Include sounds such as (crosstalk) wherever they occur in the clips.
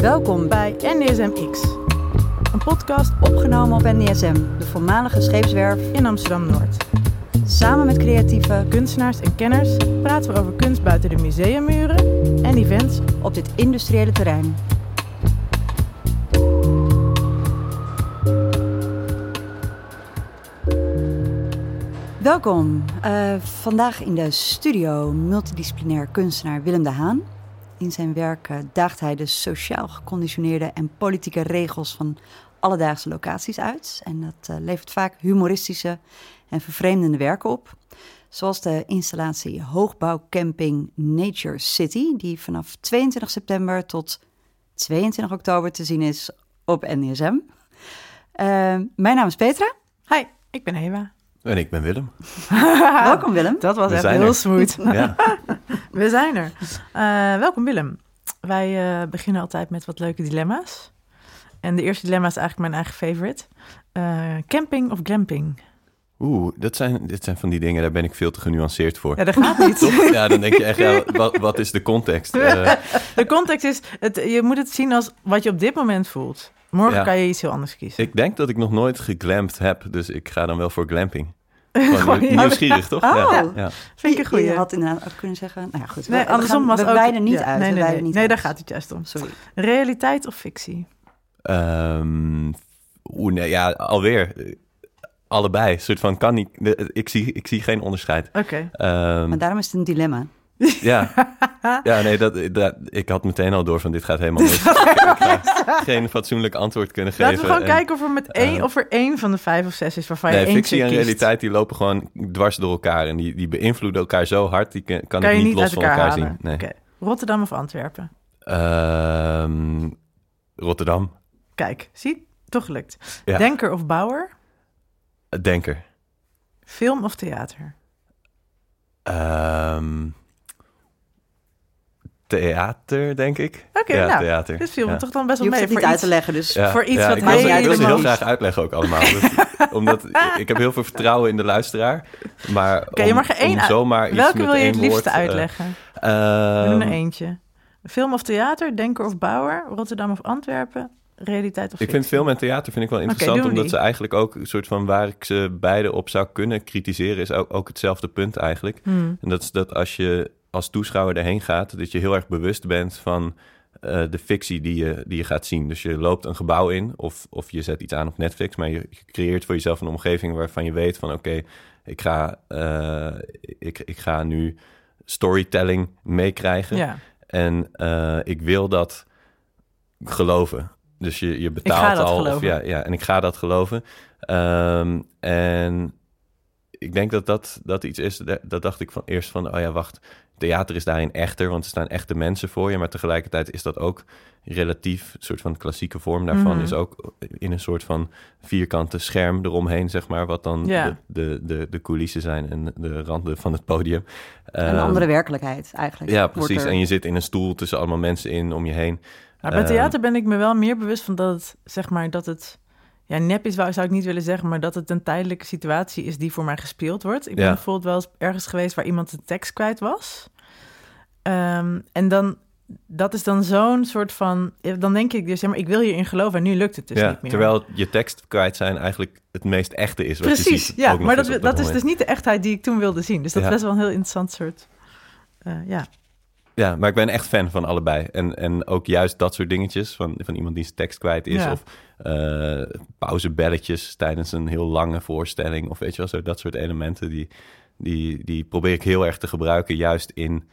Welkom bij NDSM een podcast opgenomen op NDSM, de voormalige scheepswerf in Amsterdam-Noord. Samen met creatieve kunstenaars en kenners praten we over kunst buiten de museummuren en events op dit industriële terrein. Welkom. Uh, vandaag in de studio multidisciplinair kunstenaar Willem de Haan. In zijn werk uh, daagt hij de sociaal geconditioneerde en politieke regels van alledaagse locaties uit. En dat uh, levert vaak humoristische en vervreemdende werken op. Zoals de installatie Hoogbouwcamping Nature City, die vanaf 22 september tot 22 oktober te zien is op NDSM. mijn naam is Petra. Hi, ik ben Eva. En ik ben Willem. (laughs) welkom Willem. Dat was echt heel smooth. ja. (laughs) We zijn er. Uh, welkom Willem. Wij uh, beginnen altijd met wat leuke dilemma's. En de eerste dilemma is eigenlijk mijn eigen favorite. Uh, camping of glamping? Oeh, dat zijn, dit zijn van die dingen, daar ben ik veel te genuanceerd voor. Ja, dat gaat niet. (laughs) Toch? Ja, dan denk je echt, ja, wat, wat is de context? (laughs) de context is, het, je moet het zien als wat je op dit moment voelt. Morgen kan je iets heel anders kiezen. Ik denk dat ik nog nooit geglampt heb, dus ik ga dan wel voor glamping. Gewoon nieuwsgierig, toch? Oh, ja. ja. Vind ik een goeie. Je had inderdaad ook kunnen zeggen... Nou ja, goed. Nee, we, andersom was we ook... niet uit. Nee, nee, nee, nee, daar gaat het juist om. Sorry. Realiteit of fictie? Um, oeh, nee, ja, alweer allebei. Een soort van kan niet. Ik zie, ik zie geen onderscheid. Oké. Okay. Um, maar daarom is het een dilemma. Ja, (laughs) ja nee, dat, dat, ik had meteen al door van dit gaat helemaal mis. (laughs) geen fatsoenlijk antwoord kunnen geven. Laten we gewoon kijken of er, met één, uh, of er één van de vijf of zes is waarvan nee, je één fictie en realiteit die lopen gewoon dwars door elkaar. En die, die beïnvloeden elkaar zo hard, die kan, kan, ik niet, niet los van elkaar, zien. Nee. Okay. Rotterdam of Antwerpen? Uh, Rotterdam. Kijk, zie, toch gelukt. Ja. Denker of bouwer? Denker. Film of theater? Um, theater, denk ik. Oké, okay, ja, nou, theater. dit viel me ja. toch dan best wel je mee. Je niet uit te leggen, dus ja, voor iets wat ik hij... Wil, ik wil ze heel graag uitleggen ook allemaal. dus, (laughs) omdat ik heb heel veel vertrouwen in de luisteraar. Maar okay, je mag er één zomaar iets Welke wil je het liefste woord, uitleggen? Uh, We doen er eentje. Film of theater, denker of bouwer, Rotterdam of Antwerpen, realiteit of Ik vind film en theater vind ik wel interessant, okay, omdat die. ze eigenlijk ook een soort van waar ik ze beide op zou kunnen kritiseren, is ook, ook hetzelfde punt eigenlijk. Hmm. En dat is dat als je als toeschouwer erheen gaat, dat je heel erg bewust bent van uh, de fictie die je, die je gaat zien. Dus je loopt een gebouw in of, of je zet iets aan op Netflix, maar je, je creëert voor jezelf een omgeving waarvan je weet van oké, okay, ik, ga, uh, ik, ik ga nu storytelling meekrijgen. Ja. En uh, ik wil dat geloven. Dus je, je betaalt al. Of, ja, ja, en ik ga dat geloven. Um, en ik denk dat dat, dat iets is, dat dacht ik van eerst van, oh ja, wacht, theater is daarin echter, want er staan echte mensen voor je, maar tegelijkertijd is dat ook relatief, een soort van klassieke vorm daarvan Mhm. is ook in een soort van vierkante scherm eromheen, zeg maar, wat dan Ja. de, de, de, de coulissen zijn en de randen van het podium. een Ehm, andere werkelijkheid eigenlijk. Ja, precies. er- En je zit in een stoel tussen allemaal mensen in om je heen. Maar bij Ehm, theater ben ik me wel meer bewust van dat het, zeg maar, dat het... Ja, nep is, zou ik niet willen zeggen, maar dat het een tijdelijke situatie is die voor mij gespeeld wordt. Ik ben Ja. bijvoorbeeld wel eens ergens geweest waar iemand de tekst kwijt was. Ehm, en dan, dat is dan zo'n soort van... Dan denk ik dus, ja, maar ik wil hierin geloven en nu lukt het dus ja, niet meer. terwijl je tekst kwijt zijn eigenlijk het meest echte is wat je Precies, ziet. ja, maar dat, op dat is dus niet de echtheid die ik toen wilde zien. Dus dat Ja. is best wel een heel interessant soort... eh, ja. Ja, maar ik ben echt fan van allebei. En, en ook juist dat soort dingetjes van, van iemand die zijn tekst kwijt is. Ja. Of eh, pauzebelletjes tijdens een heel lange voorstelling. Of weet je wel, zo, dat soort elementen. Die, die, die probeer ik heel erg te gebruiken. Juist in,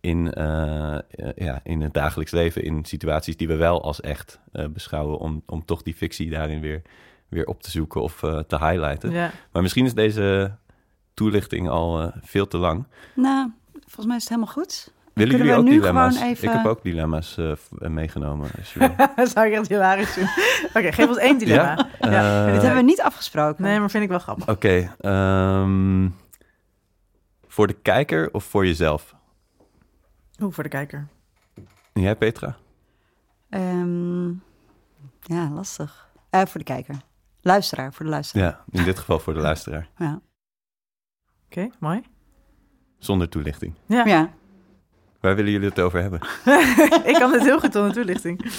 in, eh, ja, in het dagelijks leven. In situaties die we wel als echt eh, beschouwen. Om, om toch die fictie daarin weer, weer op te zoeken of te highlighten. ja. Maar misschien is deze toelichting al veel te lang. Nou, volgens mij is het helemaal goed. Willen Kunnen jullie we ook nu dilemma's? gewoon even- Ik heb ook dilemma's eh, eh, meegenomen. Als je (laughs) wil. Dat zou ik echt hilarisch doen. Oké, geef ons één dilemma. Ja? Ja. Eh, Dit hebben we niet afgesproken. Nee, maar vind ik wel grappig. Oké. ehm, voor de kijker of voor jezelf? Hoe voor de kijker. En jij, Petra? Ehm, ja, lastig. Eh, voor de kijker. Luisteraar, voor de luisteraar. Ja, in dit geval voor de luisteraar. Ja. Oké, mooi. Zonder toelichting. Ja, ja. Waar willen jullie het over hebben? (laughs) ik kan dit heel goed onder toelichting.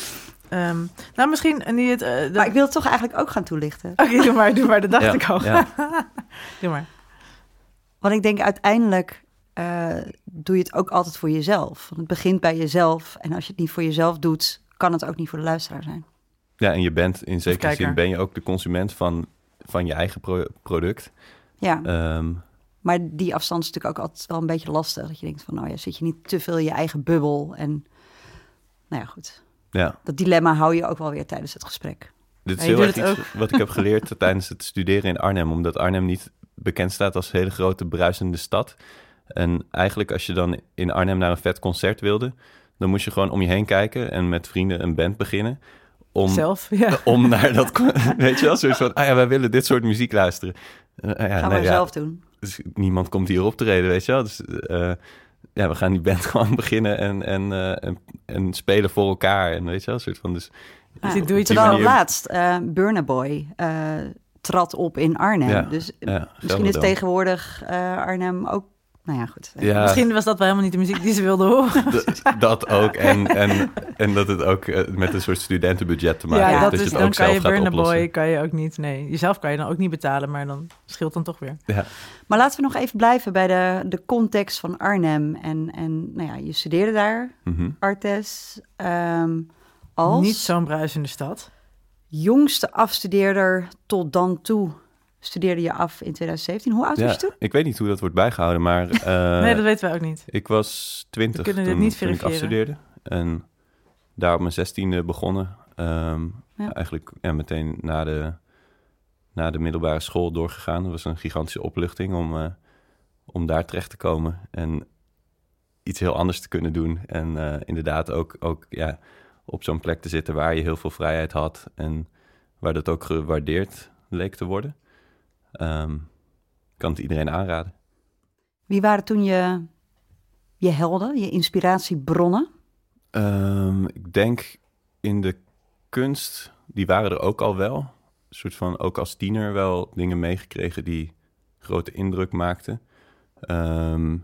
Ehm, nou, misschien niet het... eh, de- Maar ik wil het toch eigenlijk ook gaan toelichten. Oké, doe maar, doe maar. Dat dacht Ja, ik al. ja. (laughs) doe maar. Want ik denk uiteindelijk eh, doe je het ook altijd voor jezelf. Want het begint bij jezelf. En als je het niet voor jezelf doet, kan het ook niet voor de luisteraar zijn. Ja, en je bent in zekere zin ben je ook de consument van, van je eigen pro- product. Ja, Ehm, maar die afstand is natuurlijk ook altijd wel een beetje lastig. Dat je denkt van, nou ja, zit je niet te veel in je eigen bubbel. En nou ja, goed. ja, Dat dilemma hou je ook wel weer tijdens het gesprek. dit is Ja, heel erg iets wat ik heb geleerd (laughs) tijdens het studeren in Arnhem. Omdat Arnhem niet bekend staat als een hele grote bruisende stad. En eigenlijk als je dan in Arnhem naar een vet concert wilde... dan moest je gewoon om je heen kijken en met vrienden een band beginnen... om Zelf, ja. (laughs) om naar dat, (laughs) weet je wel, soort van, ah ja, wij willen dit soort muziek luisteren. Eh, ja, Gaan nee, we ja, zelf doen. Dus niemand komt hier op te reden, weet je wel. Dus eh, ja, we gaan die band (laughs) gewoon beginnen en, en, eh, en, en spelen voor elkaar. En weet je wel, soort van, dus Ja, dit doe je terwijl manier- laatst eh Burna Boy eh, trad op in Arnhem. Ja, dus ja, misschien is tegenwoordig eh, Arnhem ook... Nou ja, goed. Ja, Misschien was dat wel helemaal niet de muziek die ze wilden horen. (laughs) d- dat ook. En, en, en dat het ook eh, met een soort studentenbudget te maken Ja, heeft. dat dat is, je het dan ook kan zelf je oplossen. Boy kan je ook niet... Nee, jezelf kan je dan ook niet betalen, maar dan scheelt dan toch weer. Ja, Maar laten we nog even blijven bij de, de context van Arnhem. En, en nou ja, je studeerde daar, mhm. Artes, ehm, als Niet zo'n bruisende stad. jongste afstudeerder tot dan toe studeerde je af in 2017. Hoe oud was je toen? ik weet niet hoe dat wordt bijgehouden, maar (laughs) eh, nee, dat weten we ook niet. ik was twintig We kunnen dit toen, niet toen ik afstudeerde. En daar op mijn zestiende begonnen. Ehm, Ja. Eigenlijk ja, meteen na de, na de middelbare school doorgegaan. Dat was een gigantische opluchting om, eh, om daar terecht te komen. En iets heel anders te kunnen doen. En eh, inderdaad ook, ook ja, op zo'n plek te zitten waar je heel veel vrijheid had. En waar dat ook gewaardeerd leek te worden. Ik kan het iedereen aanraden. Wie waren toen je, je helden, je inspiratiebronnen? Ehm, ik denk in de kunst, die waren er ook al wel. Een soort van, ook als tiener wel dingen meegekregen die grote indruk maakten. Ehm,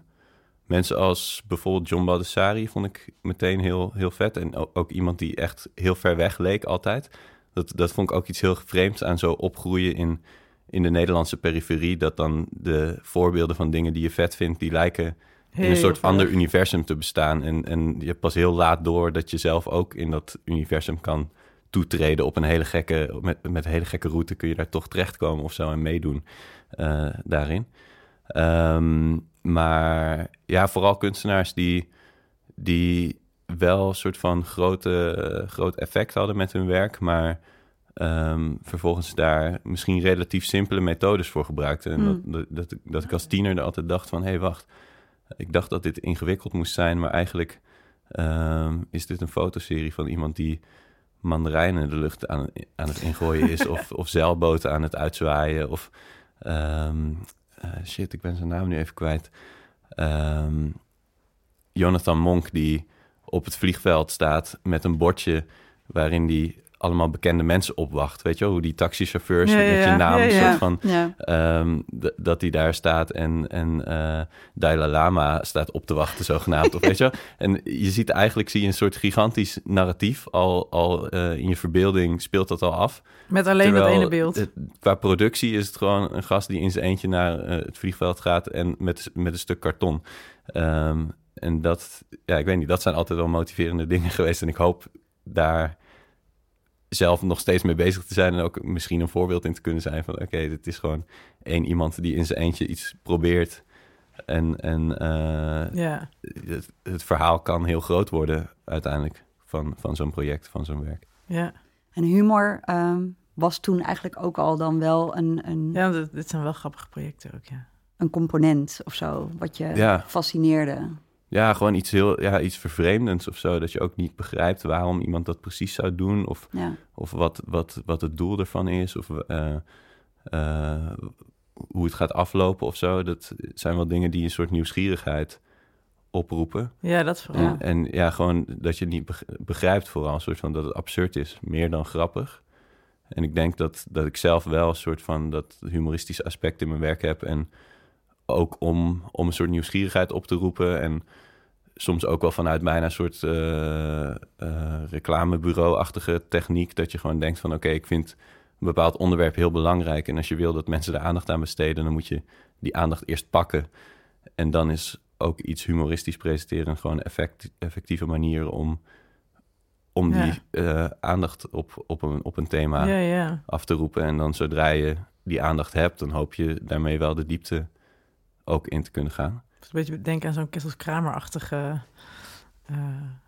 mensen als bijvoorbeeld John Baldessari vond ik meteen heel, heel vet. En ook, ook iemand die echt heel ver weg leek altijd. Dat, dat vond ik ook iets heel vreemds aan zo opgroeien in, in de Nederlandse periferie. Dat dan de voorbeelden van dingen die je vet vindt, die lijken in een soort ander universum te bestaan. En, en je hebt pas heel laat door dat je zelf ook in dat universum kan toetreden op een hele gekke, met, met een hele gekke route kun je daar toch terechtkomen of zo en meedoen eh, daarin. Ehm, maar ja, vooral kunstenaars die, die wel een soort van grote, groot effect hadden met hun werk, maar ehm, vervolgens daar misschien relatief simpele methodes voor gebruikten. En Hmm. dat, dat, dat, ik- dat ik als tiener er altijd dacht van, hé hey, wacht, ik dacht dat dit ingewikkeld moest zijn, maar eigenlijk ehm, is dit een fotoserie van iemand die mandarijnen de lucht aan, aan het ingooien is, (laughs) of, of zeilboten aan het uitzwaaien, of ehm, eh, shit, ik ben zijn naam nu even kwijt. Jonathan Monk die op het vliegveld staat met een bordje waarin die allemaal bekende mensen opwacht. Weet je wel, hoe die taxichauffeurs Ja, met ja, je naam Ja, soort van. Ehm, dat hij daar staat en, en eh Dalai Lama staat op te wachten, zogenaamd. of (laughs) weet je wel? En je ziet eigenlijk zie je een soort gigantisch narratief. Al, al eh, in je verbeelding speelt dat al af. Met alleen dat ene beeld. het- qua productie is het gewoon een gast die in zijn eentje naar eh, het vliegveld gaat en met, met een stuk karton. Ehm, en dat, ja, ik weet niet, dat zijn altijd wel motiverende (laughs) dingen geweest. En ik hoop daar zelf nog steeds mee bezig te zijn en ook misschien een voorbeeld in te kunnen zijn van oké, dit is gewoon één iemand die in zijn eentje iets probeert en, en eh, ja. het, het verhaal kan heel groot worden uiteindelijk van, van zo'n project, van zo'n werk. Ja, En humor ehm, was toen eigenlijk ook al dan wel een, een, ja dit, dit zijn wel grappige projecten ook, ja. een component of zo, wat je Ja. fascineerde. Ja, gewoon iets heel, ja, iets vervreemdends of zo. Dat je ook niet begrijpt waarom iemand dat precies zou doen. Of, Ja. of wat, wat, wat het doel ervan is. Of eh, eh, hoe het gaat aflopen of zo. Dat zijn wel dingen die een soort nieuwsgierigheid oproepen. Ja, dat vooral. En, en ja, gewoon dat je het niet beg- begrijpt vooral. Een soort van dat het absurd is. Meer dan grappig. En ik denk dat, dat ik zelf wel een soort van dat humoristische aspect in mijn werk heb. En ook om, om een soort nieuwsgierigheid op te roepen. En soms ook wel vanuit bijna een soort uh, reclamebureau-achtige techniek. Dat je gewoon denkt van oké, ik vind een bepaald onderwerp heel belangrijk. En als je wil dat mensen er aandacht aan besteden, dan moet je die aandacht eerst pakken. En dan is ook iets humoristisch presenteren gewoon een effect, effectieve manier om, om die uh, aandacht op, op, een, op een thema ja, ja. af te roepen. En dan zodra je die aandacht hebt, dan hoop je daarmee wel de diepte ook in te kunnen gaan. Een beetje denken aan zo'n Kessels Kramer-achtige uh,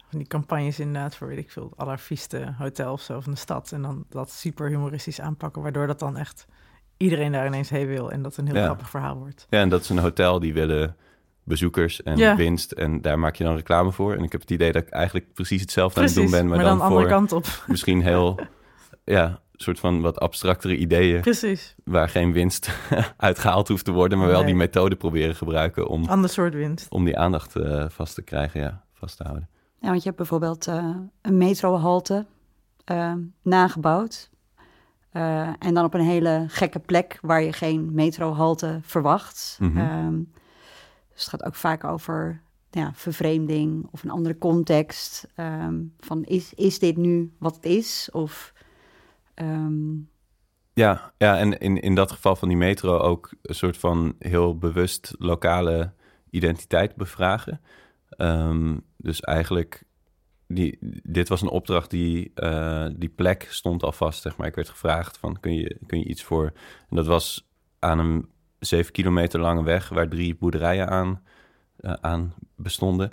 van die campagnes inderdaad voor, weet ik veel, allervieste hotel of zo van de stad. En dan dat super humoristisch aanpakken, waardoor dat dan echt iedereen daar ineens heen wil en dat een heel grappig verhaal wordt. Ja, en dat is een hotel die willen bezoekers en winst en daar maak je dan reclame voor. En ik heb het idee dat ik eigenlijk precies hetzelfde precies, aan het doen ben, maar, maar dan, andere voor kant op. Misschien heel, (laughs) ja, soort van wat abstractere ideeën. Precies. Waar geen winst (laughs) uitgehaald hoeft te worden, maar wel die methode proberen gebruiken om... Ander soort winst. Om die aandacht uh, vast te krijgen, ja, vast te houden. Ja, want je hebt bijvoorbeeld uh, een metrohalte uh, nagebouwd. en dan op een hele gekke plek waar je geen metrohalte verwacht. Um, dus het gaat ook vaak over ja, vervreemding of een andere context. Um, van is, is dit nu wat het is? Of um... Ja, ja, en in, in dat geval van die metro ook een soort van heel bewust lokale identiteit bevragen. Um, dus eigenlijk, die, dit was een opdracht die, uh, die plek stond al vast, zeg maar. Ik werd gevraagd van, kun je, kun je iets voor... En dat was aan een zeven kilometer lange weg waar drie boerderijen aan, uh, aan bestonden.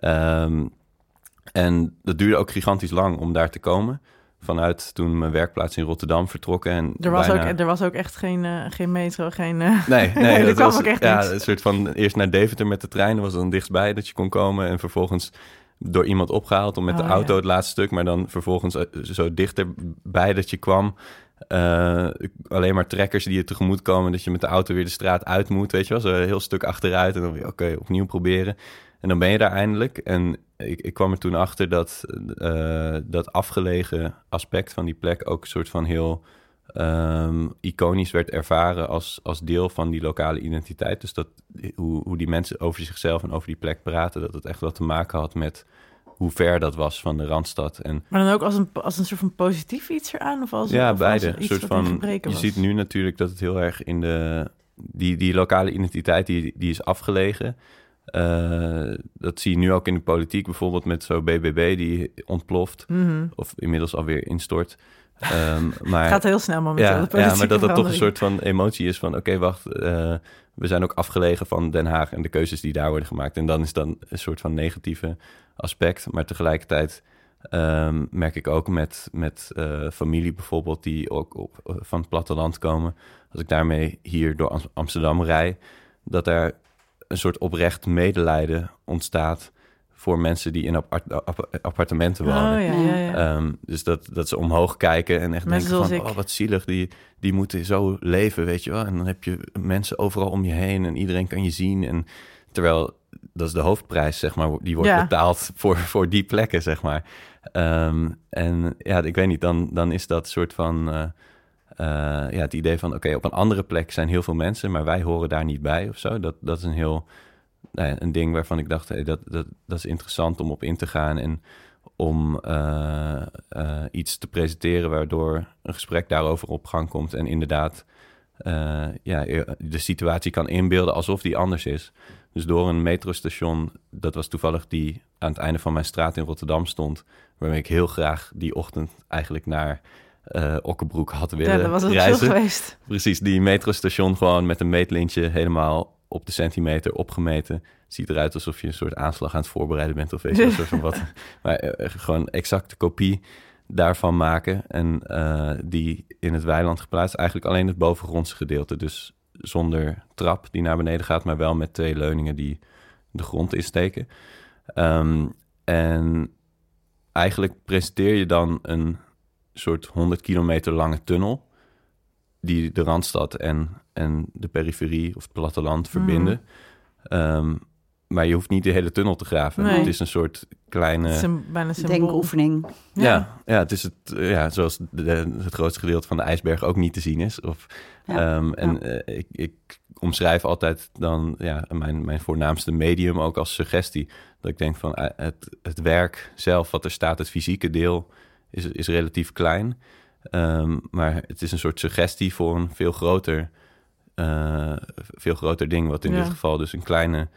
Um, en dat duurde ook gigantisch lang om daar te komen vanuit toen mijn werkplaats in Rotterdam vertrokken. En er, was bijna... ook, er was ook echt geen, uh, geen metro, geen... Uh... Nee, nee (laughs) dat kwam was ook echt ja, niks. een soort van eerst naar Deventer met de trein. was dan dichtstbij dat je kon komen. En vervolgens door iemand opgehaald om met Oh, de auto ja. het laatste stuk. Maar dan vervolgens uh, zo dichterbij dat je kwam. Uh, alleen maar trekkers die je tegemoet komen. Dat je met de auto weer de straat uit moet. Weet je wel, zo een heel stuk achteruit. En dan weer oké, okay, opnieuw proberen. En dan ben je daar eindelijk. En ik, ik kwam er toen achter dat uh, dat afgelegen aspect van die plek ook een soort van heel um, iconisch werd ervaren als, als deel van die lokale identiteit. Dus dat hoe, hoe die mensen over zichzelf en over die plek praten, dat het echt wat te maken had met hoe ver dat was van de randstad. En, maar dan ook als een, als een soort van positief iets eraan? Of als, ja, of beide. Als Een soort van, je was? ziet nu natuurlijk dat het heel erg in de... Die, die lokale identiteit, die, die is afgelegen. Uh, dat zie je nu ook in de politiek, bijvoorbeeld met zo'n BBB die ontploft. Mm -hmm. Of inmiddels alweer instort. Um, (laughs) maar, het gaat heel snel momenteel. Ja, ja maar dat dat toch een soort van emotie is van... oké, okay, wacht, uh, we zijn ook afgelegen van Den Haag... en de keuzes die daar worden gemaakt. En dan is dan een soort van negatieve aspect. Maar tegelijkertijd um, merk ik ook met, met uh, familie bijvoorbeeld... die ook op, van het platteland komen. Als ik daarmee hier door Amsterdam rij... dat daar een soort oprecht medelijden ontstaat voor mensen die in appart appartementen wonen. Oh, ja, ja, ja. Um, dus dat, dat ze omhoog kijken en echt mensen denken van... oh, wat zielig, die, die moeten zo leven, weet je wel. En dan heb je mensen overal om je heen en iedereen kan je zien. En terwijl, dat is de hoofdprijs, zeg maar, die wordt betaald (laughs) voor, voor die plekken, zeg maar. Um, en ja, ik weet niet, dan, dan is dat soort van... Uh, uh, ja, het idee van, oké, op een andere plek zijn heel veel mensen... maar wij horen daar niet bij of zo. Dat, dat is een heel nou ja, een ding waarvan ik dacht, hey, dat, dat, dat is interessant om op in te gaan en om uh, uh, iets te presenteren waardoor een gesprek daarover op gang komt en inderdaad ja, de situatie kan inbeelden alsof die anders is. Dus door een metrostation, dat was toevallig die aan het einde van mijn straat in Rotterdam stond, waarmee ik heel graag die ochtend eigenlijk naar uh, Okkenbroek had willen Ja, dat was het reizen. geweest. (laughs) Precies, die metrostation gewoon met een meetlintje helemaal op de centimeter opgemeten. Het ziet eruit alsof je een soort aanslag aan het voorbereiden bent of weet je wat. (laughs) Maar uh, gewoon exacte kopie daarvan maken en uh, die in het weiland geplaatst. Eigenlijk alleen het bovengrondse gedeelte, dus zonder trap die naar beneden gaat, maar wel met twee leuningen die de grond insteken. Um, en eigenlijk presenteer je dan een soort 100 kilometer lange tunnel die de Randstad en, en de periferie of het platteland verbinden. Mm. Um, maar je hoeft niet de hele tunnel te graven. Nee. Het is een soort kleine... Het is een, bijna een symbool. Denkoefening. Ja. ja, ja, het is het, ja, zoals de, het grootste gedeelte van de ijsberg ook niet te zien is. Of, Ja. um, en Ja. uh, ik, ik omschrijf altijd dan ja, mijn, mijn voornaamste medium ook als suggestie. Dat ik denk van het, het werk zelf, wat er staat, het fysieke deel, is, is relatief klein. Ehm, maar het is een soort suggestie voor een veel groter, veel groter ding. Wat in dit geval dus een kleine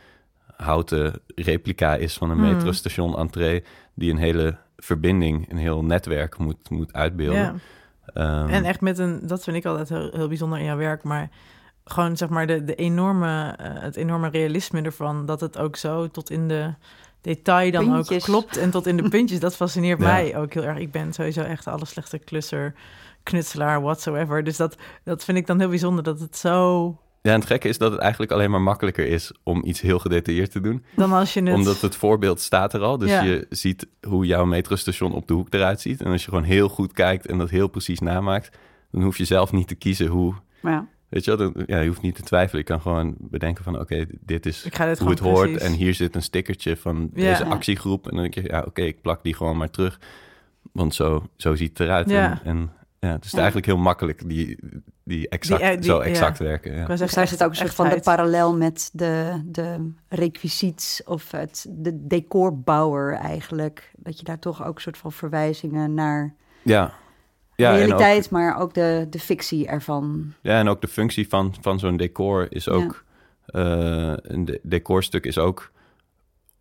houten replica is van een hmm. metrostation entree... die een hele verbinding, een heel netwerk moet, moet uitbeelden. Ja. Ehm, en echt met een, dat vind ik altijd heel, heel bijzonder in jouw werk, maar gewoon zeg maar de, de enorme, uh, het enorme realisme ervan, dat het ook zo tot in de detail dan ook klopt en tot in de puntjes, dat fascineert (laughs) mij ook heel erg. Ik ben sowieso echt de allerslechtste klusser, knutselaar, whatsoever. Dus dat, dat vind ik dan heel bijzonder, dat het zo ja, en het gekke is dat het eigenlijk alleen maar makkelijker is om iets heel gedetailleerd te doen. Dan als je het... Omdat het voorbeeld staat er al. Dus je ziet hoe jouw metrostation op de hoek eruit ziet. En als je gewoon heel goed kijkt en dat heel precies namaakt, dan hoef je zelf niet te kiezen hoe. Ja. Weet je wel, ja, je hoeft niet te twijfelen. Je kan gewoon bedenken van, oké, dit is hoe het hoort. En hier zit een stickertje van deze actiegroep. En dan denk je, ja, oké, ik plak die gewoon maar terug. Want zo, zo ziet het eruit. En, en ja, het is eigenlijk heel makkelijk, die, die exact, die, zo exact werken. Ja. Dus daar zit ook een soort van de parallel met de, de requisiets of het, de decorbouwer eigenlijk. Dat je daar toch ook een soort van verwijzingen naar ja. Ja, realiteit, maar ook de, de fictie ervan. Ja, en ook de functie van, van zo'n decor is ook... Uh, een decorstuk is ook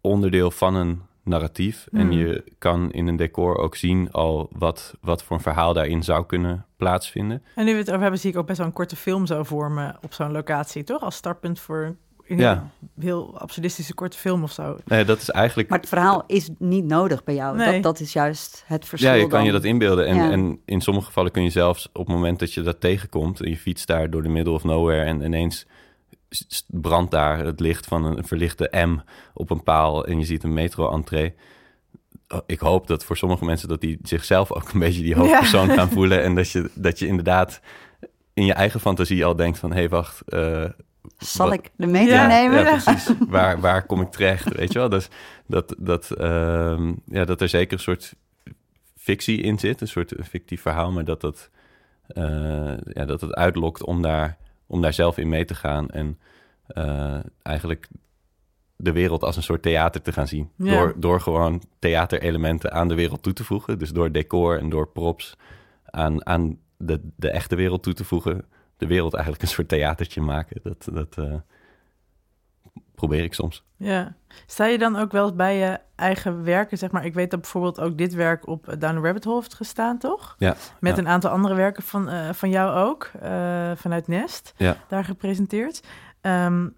onderdeel van een narratief. En hmm. je kan in een decor ook zien al wat, wat voor een verhaal daarin zou kunnen plaatsvinden. En nu we het over hebben, zie ik ook best wel een korte film zo vormen op zo'n locatie, toch? Als startpunt voor een ja. heel absurdistische korte film of zo. Nee, dat is eigenlijk... Maar het verhaal is niet nodig bij jou. Nee. Dat, dat is juist het verschil Ja, je kan je dat inbeelden. En, en in sommige gevallen kun je zelfs op het moment dat je dat tegenkomt... en je fietst daar door de middle of nowhere en ineens brandt daar het licht van een verlichte M op een paal en je ziet een metro-entree. Oh, ik hoop dat voor sommige mensen dat die zichzelf ook een beetje die hoofdpersoon gaan voelen en dat je, dat je inderdaad in je eigen fantasie al denkt van hé hey, wacht. Uh, Zal ik de metro nemen? Ja, precies. waar, waar kom ik terecht? Weet je wel? Dus dat, dat, uh, ja, dat er zeker een soort fictie in zit, een soort fictief verhaal, maar dat dat, uh, ja, dat het uitlokt om daar om daar zelf in mee te gaan en uh, eigenlijk de wereld als een soort theater te gaan zien. Door, door gewoon theaterelementen aan de wereld toe te voegen. Dus door decor en door props aan, aan de, de echte wereld toe te voegen. De wereld eigenlijk een soort theatertje maken. Dat, dat, uh, probeer ik soms. Ja. Sta je dan ook wel bij je eigen werken, zeg maar? Ik weet dat bijvoorbeeld ook dit werk op Down the Rabbit Hole heeft gestaan, toch? Ja. Met een aantal andere werken van, uh, van jou ook, uh, vanuit Nest, ja. daar gepresenteerd. Um,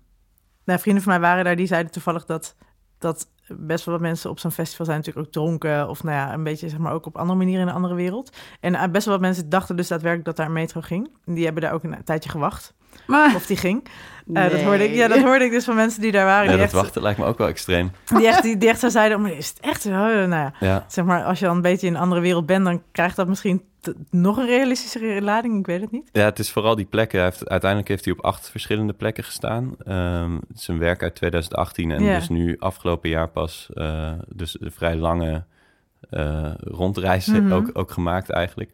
nou, vrienden van mij waren daar, die zeiden toevallig dat, dat best wel wat mensen op zo'n festival zijn natuurlijk ook dronken. Of nou ja, een beetje zeg maar ook op andere manieren in een andere wereld. En uh, best wel wat mensen dachten dus daadwerkelijk dat daar een metro ging. Die hebben daar ook een tijdje gewacht. Maar... Of die ging. Uh, dat, hoorde ik, ja, dat hoorde ik dus van mensen die daar waren. Ja, die dat echt, wachten lijkt me ook wel extreem. Die echt, die, die echt zo zeiden, maar is het echt zo? Nou ja, ja, zeg maar, als je dan een beetje in een andere wereld bent... dan krijgt dat misschien nog een realistische lading. Ik weet het niet. Ja, het is vooral die plekken. Hij heeft, uiteindelijk heeft hij op acht verschillende plekken gestaan. Um, het is een werk uit 2018 en dus nu afgelopen jaar pas... Uh, dus een vrij lange uh, rondreis mm -hmm. ook, ook gemaakt eigenlijk.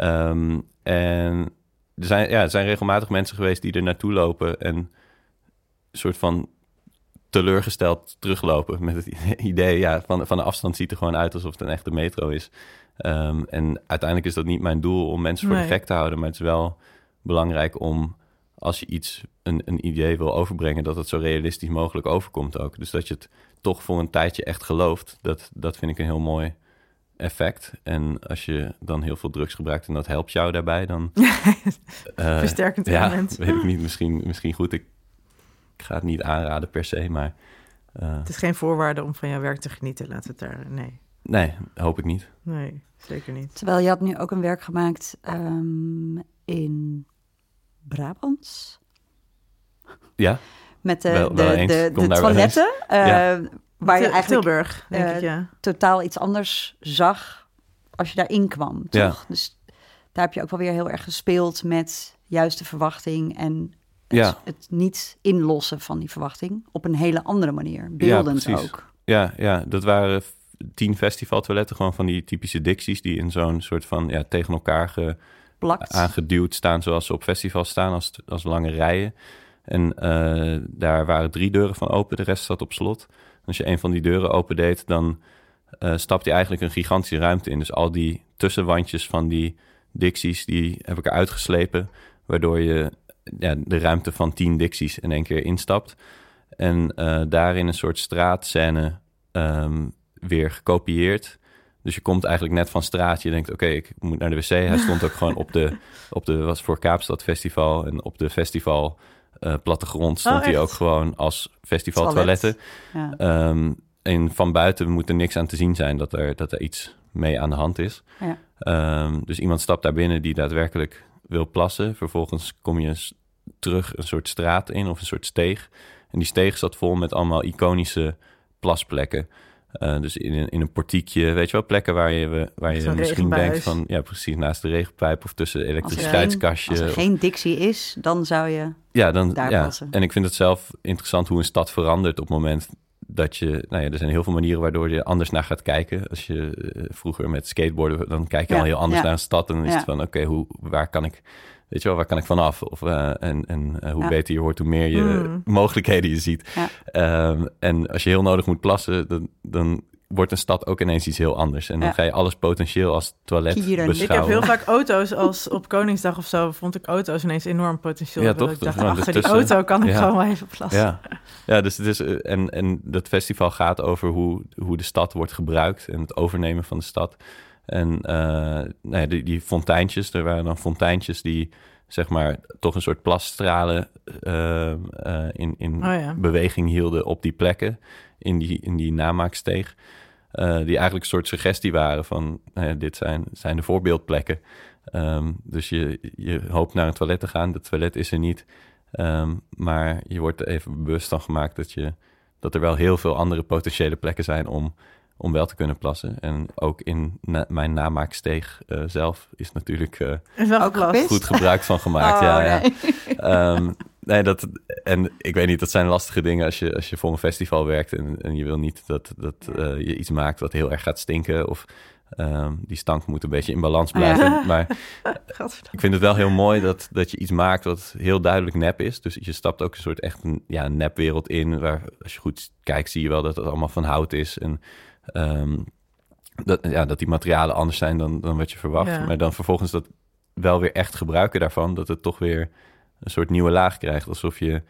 Um, en er zijn, ja, er zijn regelmatig mensen geweest die er naartoe lopen en een soort van teleurgesteld teruglopen met het (laughs) idee, ja, van, van de afstand ziet er gewoon uit alsof het een echte metro is. Um, en uiteindelijk is dat niet mijn doel om mensen voor de gek te houden, maar het is wel belangrijk om als je iets, een, een idee wil overbrengen, dat het zo realistisch mogelijk overkomt ook. Dus dat je het toch voor een tijdje echt gelooft, dat, dat vind ik een heel mooi effect. En als je dan heel veel drugs gebruikt en dat helpt jou daarbij, dan... uh, (laughs) Versterkend element. (laughs) weet ik niet, misschien, misschien goed. Ik, ik, ga het niet aanraden per se, maar... Uh, het is geen voorwaarde om van jouw werk te genieten, laten we het daar... Nee. Nee, hoop ik niet. Nee, zeker niet. Terwijl je had nu ook een werk gemaakt um, in Brabants. Ja. Met de, wel, wel de, de, de, toiletten. Uh, ja. Waar je eigenlijk Tilburg, denk uh, ik, ja. totaal iets anders zag als je daarin kwam, toch? Ja. Dus daar heb je ook wel weer heel erg gespeeld met juiste verwachting en het, ja. het niet inlossen van die verwachting op een hele andere manier, beeldend ja, ook. Ja, ja, dat waren tien festivaltoiletten, gewoon van die typische dicties die in zo'n soort van ja, tegen elkaar ge, aangeduwd staan, zoals ze op festivals staan, als, als lange rijen. En uh, daar waren drie deuren van open, de rest zat op slot. Als je een van die deuren opendeed, dan uh, stapt je eigenlijk een gigantische ruimte in. Dus al die tussenwandjes van die dicties, die heb ik eruit geslepen. Waardoor je ja, de ruimte van tien dicties in één keer instapt. En uh, daarin een soort straatscène um, weer gekopieerd. Dus je komt eigenlijk net van straat. Je denkt, oké, ik moet naar de wc. Hij stond ook gewoon op de, op de was voor Kaapstad Festival. En op de festival uh, plattegrond stond Oh, hij echt? ook gewoon als festival Toilet. toiletten. Ja. Ehm, en van buiten moet er niks aan te zien zijn dat er, dat er iets mee aan de hand is. Ja. Ehm, dus iemand stapt daar binnen die daadwerkelijk wil plassen. Vervolgens kom je terug een soort straat in of een soort steeg. En die steeg zat vol met allemaal iconische plasplekken. Eh, dus in een, in een portiekje, weet je wel, plekken waar je, waar je misschien denkt van... Ja, precies, naast de regenpijp of tussen geen, elektriciteitskastje. als er geen dictie is, dan zou je... ja, dan, daar ja. passen. En ik vind het zelf interessant hoe een stad verandert op het moment dat je... Nou ja, er zijn heel veel manieren waardoor je anders naar gaat kijken. Als je eh, vroeger met skateboarden, dan kijk je Ja, al heel anders ja. naar een stad. En dan is het van, oké, hoe waar kan ik... Weet je wel, waar kan ik vanaf? Of, eh, en en eh, hoe Ja. beter je wordt, hoe meer je Mm. mogelijkheden je ziet. Ja. Ehm, en als je heel nodig moet plassen, dan, dan wordt een stad ook ineens iets heel anders. En dan Ja. ga je alles potentieel als toilet Kieren. Ik heb Ik heb beschouwen. heel vaak auto's als op Koningsdag of zo, vond ik auto's ineens enorm potentieel. Ja, toch? Ik dacht, achter die auto kan ik Ja. gewoon wel even plassen. Ja, ja dus het is, eh, en, en dat festival gaat over hoe, hoe de stad wordt gebruikt en het overnemen van de stad. En eh, nou ja, die, die fonteintjes, er waren dan fonteintjes die zeg maar toch een soort plasstralen eh, in, in Oh ja. beweging hielden op die plekken, in die, in die namaaksteeg. Die eigenlijk een soort suggestie waren van, nou ja, dit zijn, zijn de voorbeeldplekken. Ehm, dus je, je hoopt naar een toilet te gaan, het toilet is er niet. Ehm, maar je wordt er even bewust van gemaakt dat, je, dat er wel heel veel andere potentiële plekken zijn om, om wel te kunnen plassen. En ook in na- mijn namaaksteeg eh, zelf is natuurlijk eh, Is wel Ook gepist? goed gebruik van gemaakt. Oh, ja, ja. nee. (laughs) Ehm, nee, dat, en ik weet niet, dat zijn lastige dingen als je, als je voor een festival werkt en, en je wil niet dat, dat eh, je iets maakt wat heel erg gaat stinken. Of ehm, die stank moet een beetje in balans blijven. Ja. Maar (laughs) ik vind het wel heel mooi dat, dat je iets maakt wat heel duidelijk nep is. Dus je stapt ook een soort echt een ja, een nepwereld in. Waar als je goed kijkt, zie je wel dat het allemaal van hout is. En ehm, dat, ja, dat die materialen anders zijn dan, dan wat je verwacht. Ja. Maar dan vervolgens dat wel weer echt gebruiken daarvan. Dat het toch weer een soort nieuwe laag krijgt. Alsof je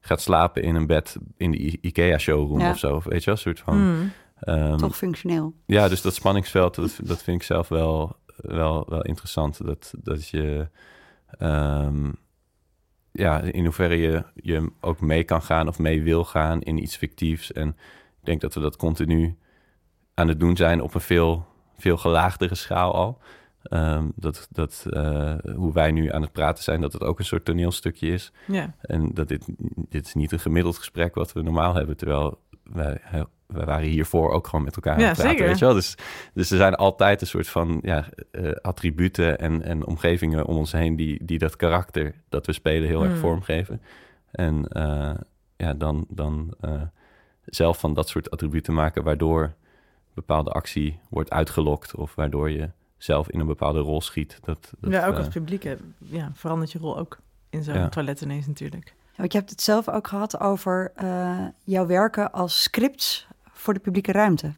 gaat slapen in een bed in de I- IKEA-showroom Ja. of zo. Of Weet je wel, een soort van... Hmm. ehm, Toch functioneel. ja, dus dat spanningsveld, dat, dat vind ik zelf wel, wel, wel interessant. Dat, dat je, ehm, ja, in hoeverre je, je ook mee kan gaan of mee wil gaan in iets fictiefs. En ik denk dat we dat continu aan het doen zijn op een veel, veel gelaagdere schaal al. Ehm, dat dat eh, hoe wij nu aan het praten zijn, dat het ook een soort toneelstukje is. Ja. En dat dit, dit is niet een gemiddeld gesprek wat we normaal hebben. Terwijl wij, wij waren hiervoor ook gewoon met elkaar aan Ja, het praten. zeker. Weet je wel? Dus, dus er zijn altijd een soort van ja, eh, attributen en, en omgevingen om ons heen die, die dat karakter dat we spelen heel erg Hmm. vormgeven. En eh, ja, dan, dan zelf van dat soort attributen maken waardoor bepaalde actie wordt uitgelokt of waardoor je zelf in een bepaalde rol schiet. Dat, dat, ja, ook eh, als publiek hè, ja, verandert je rol ook in zo'n Ja. toilet ineens natuurlijk. Ja, Want je hebt het zelf ook gehad over eh, jouw werken als scripts voor de publieke ruimte.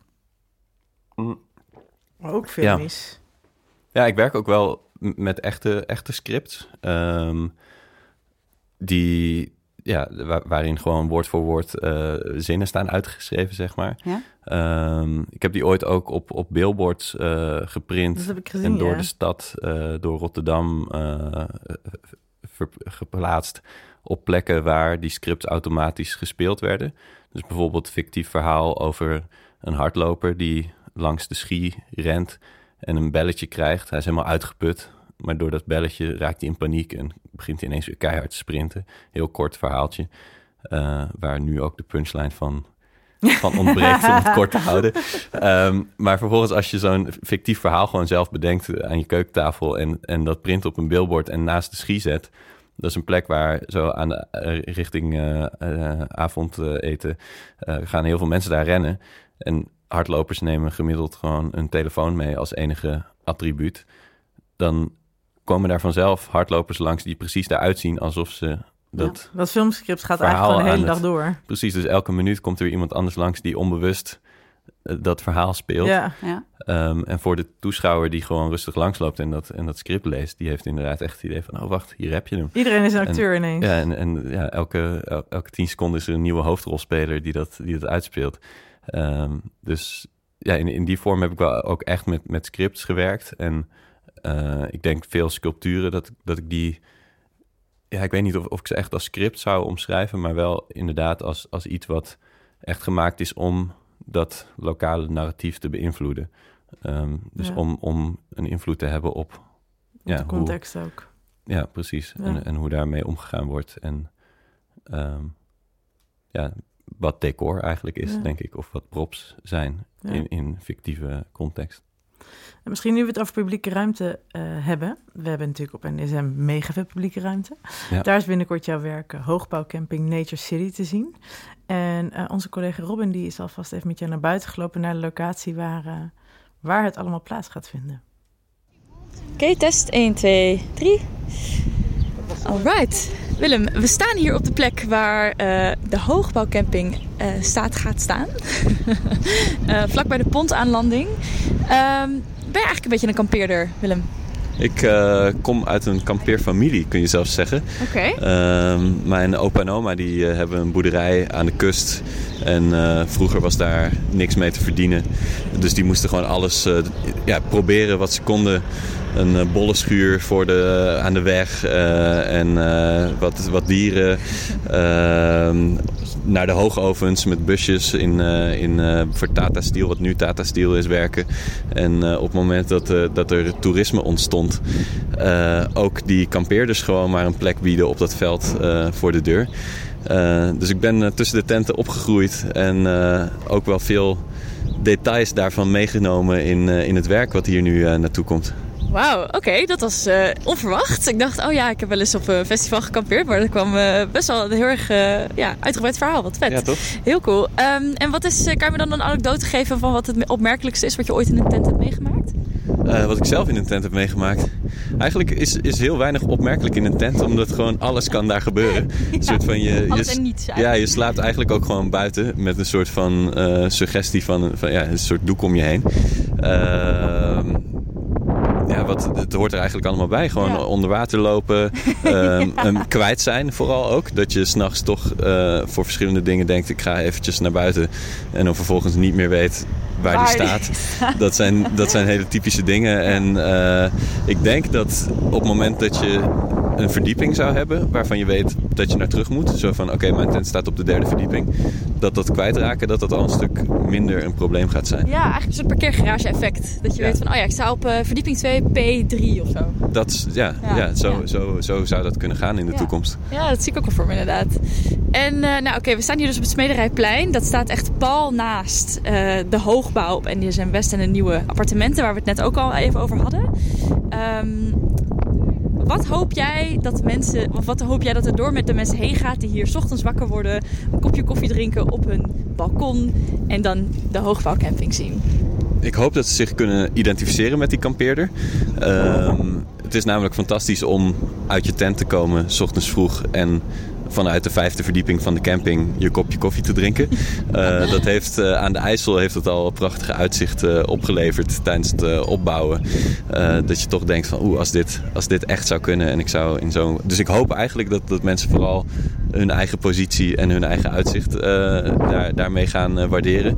Maar ook veel Ja. mis. Ja, ik werk ook wel met echte, echte scripts. ehm, die, ja, wa- waarin gewoon woord voor woord eh, zinnen staan uitgeschreven, zeg maar. Ja? Ehm, ik heb die ooit ook op, op billboards eh, geprint. Dat heb ik gezien, en door ja. de stad, eh, door Rotterdam ver- geplaatst op plekken waar die scripts automatisch gespeeld werden. Dus bijvoorbeeld fictief verhaal over een hardloper die langs de schie rent en een belletje krijgt. Hij is helemaal uitgeput, maar door dat belletje raakt hij in paniek en begint hij ineens weer keihard te sprinten. Heel kort verhaaltje, eh, waar nu ook de punchline van, van ontbreekt om het kort te houden. (laughs) Ehm, maar vervolgens als je zo'n fictief verhaal gewoon zelf bedenkt aan je keukentafel en, en dat print op een billboard en naast de schie zet, dat is een plek waar zo aan de, eh, richting eh, eh, avondeten eh, gaan heel veel mensen daar rennen. En hardlopers nemen gemiddeld gewoon een telefoon mee als enige attribuut. Dan komen daar vanzelf hardlopers langs die precies daaruit zien alsof ze dat, dat filmscript gaat eigenlijk gewoon de hele dag door. Precies, dus elke minuut komt er iemand anders langs die onbewust eh, dat verhaal speelt. Ja. Ja. Ehm, en voor de toeschouwer die gewoon rustig langsloopt en dat, en dat script leest, die heeft inderdaad echt het idee van, oh wacht, hier heb je hem. Iedereen is een acteur ineens. Ja, en, en ja, elke, el- elke tien seconden is er een nieuwe hoofdrolspeler die dat, die dat uitspeelt. Ehm, dus ja, in, in die vorm heb ik wel ook echt met, met scripts gewerkt. En eh, ik denk veel sculpturen dat, dat ik die... Ja, ik weet niet of, of ik ze echt als script zou omschrijven, maar wel inderdaad als, als iets wat echt gemaakt is om dat lokale narratief te beïnvloeden. Ehm, dus Ja. om, om een invloed te hebben op... Ja, de hoe- context ook. ja, precies. Ja. En, en hoe daarmee omgegaan wordt. En ehm, ja, wat decor eigenlijk is, denk ik. Of wat props zijn in, in fictieve context. En misschien nu we het over publieke ruimte eh, hebben. We hebben natuurlijk op NSM mega veel publieke ruimte. Ja. Daar is binnenkort jouw werk eh, Hoogbouwcamping Nature City te zien. En eh, onze collega Robin die is alvast even met jou naar buiten gelopen... naar de locatie waar, eh, waar het allemaal plaats gaat vinden. Oké, test 1, 2, 3. Alright. Willem, we staan hier op de plek waar eh, de hoogbouwcamping eh, staat, gaat staan. (laughs) Eh vlak bij de pontaanlanding. Ehm ben je eigenlijk een beetje een kampeerder, Willem? Ik kom uit een kampeerfamilie, kun je zelfs zeggen. Oké. Ehm, mijn opa en oma die, hebben een boerderij aan de kust. En vroeger was daar niks mee te verdienen. Dus die moesten gewoon alles ja, proberen wat ze konden. Een eh, bollenschuur voor de, aan de weg eh, en eh, wat, wat dieren. Ehm, naar de hoogovens met busjes in, eh, in, eh, voor Tata Steel, wat nu Tata Steel is, werken. En eh, op het moment dat, eh, dat er toerisme ontstond, eh, ook die kampeerders gewoon maar een plek bieden op dat veld eh, voor de deur. Eh, dus ik ben eh, tussen de tenten opgegroeid en eh, ook wel veel details daarvan meegenomen in, eh, in het werk wat hier nu eh, naartoe komt. Wauw, oké, dat was eh, onverwacht. Ik dacht, oh ja, ik heb wel eens op een festival gekampeerd, maar dat kwam eh, best wel een heel erg eh, ja, uitgebreid verhaal. Wat vet. toch? Heel cool. Ehm, en wat is, eh, kan je me dan een anekdote geven van wat het opmerkelijkste is wat je ooit in een tent hebt meegemaakt? Eh, wat ik zelf in een tent heb meegemaakt. Eigenlijk is, is heel weinig opmerkelijk in een tent, omdat gewoon alles kan daar gebeuren. (laughs) Een soort van je, Alles je, en niets ja, je slaapt eigenlijk ook gewoon buiten met een soort van eh, suggestie van, van ja, een soort doek om je heen. Ehm, ja, wat, het hoort er eigenlijk allemaal bij. Gewoon Ja. onder water lopen, (laughs) em, kwijt zijn vooral ook. Dat je s'nachts toch eh, voor verschillende dingen denkt, ik ga eventjes naar buiten. En dan vervolgens niet meer weet waar, Waar die die staat. (laughs) (laughs) Dat zijn, dat zijn hele typische dingen. En eh, ik denk dat op het moment dat je een verdieping zou hebben waarvan je weet dat je naar terug moet. Zo van oké, mijn tent staat op de derde verdieping. Dat dat kwijtraken, dat dat al een stuk minder een probleem gaat zijn. Ja, eigenlijk een soort parkeergarage effect. Dat je Ja. weet van, oh ja, ik sta op eh, verdieping 2, P3 of zo. Dat, is- ja, Ja, ja, zo, ja. Zo, zo zou dat kunnen gaan in de toekomst. Ja, dat zie ik ook wel voor me inderdaad. En eh, nou oké, we staan hier dus op het Smederijplein. Dat staat echt pal naast eh, de hoogbouw op NDSM West en de nieuwe appartementen waar we het net ook al even over hadden. Ehm, wat hoop jij dat mensen, wat hoop jij dat er door met de mensen heen gaat die hier ochtends wakker worden, een kopje koffie drinken op hun balkon en dan de hoogbouwcamping zien? Ik hoop dat ze zich kunnen identificeren met die kampeerder. Ehm, het is namelijk fantastisch om uit je tent te komen, s ochtends vroeg en vanuit de vijfde verdieping van de camping je kopje koffie te drinken. (laughs) Eh, dat heeft eh, aan de IJssel heeft het al prachtige uitzichten opgeleverd tijdens het eh, opbouwen. Eh, dat je toch denkt van oeh, als dit, als dit echt zou kunnen en ik zou in zo'n. Dus ik hoop eigenlijk dat, dat mensen vooral hun eigen positie en hun eigen uitzicht eh, daar, daarmee gaan eh, waarderen.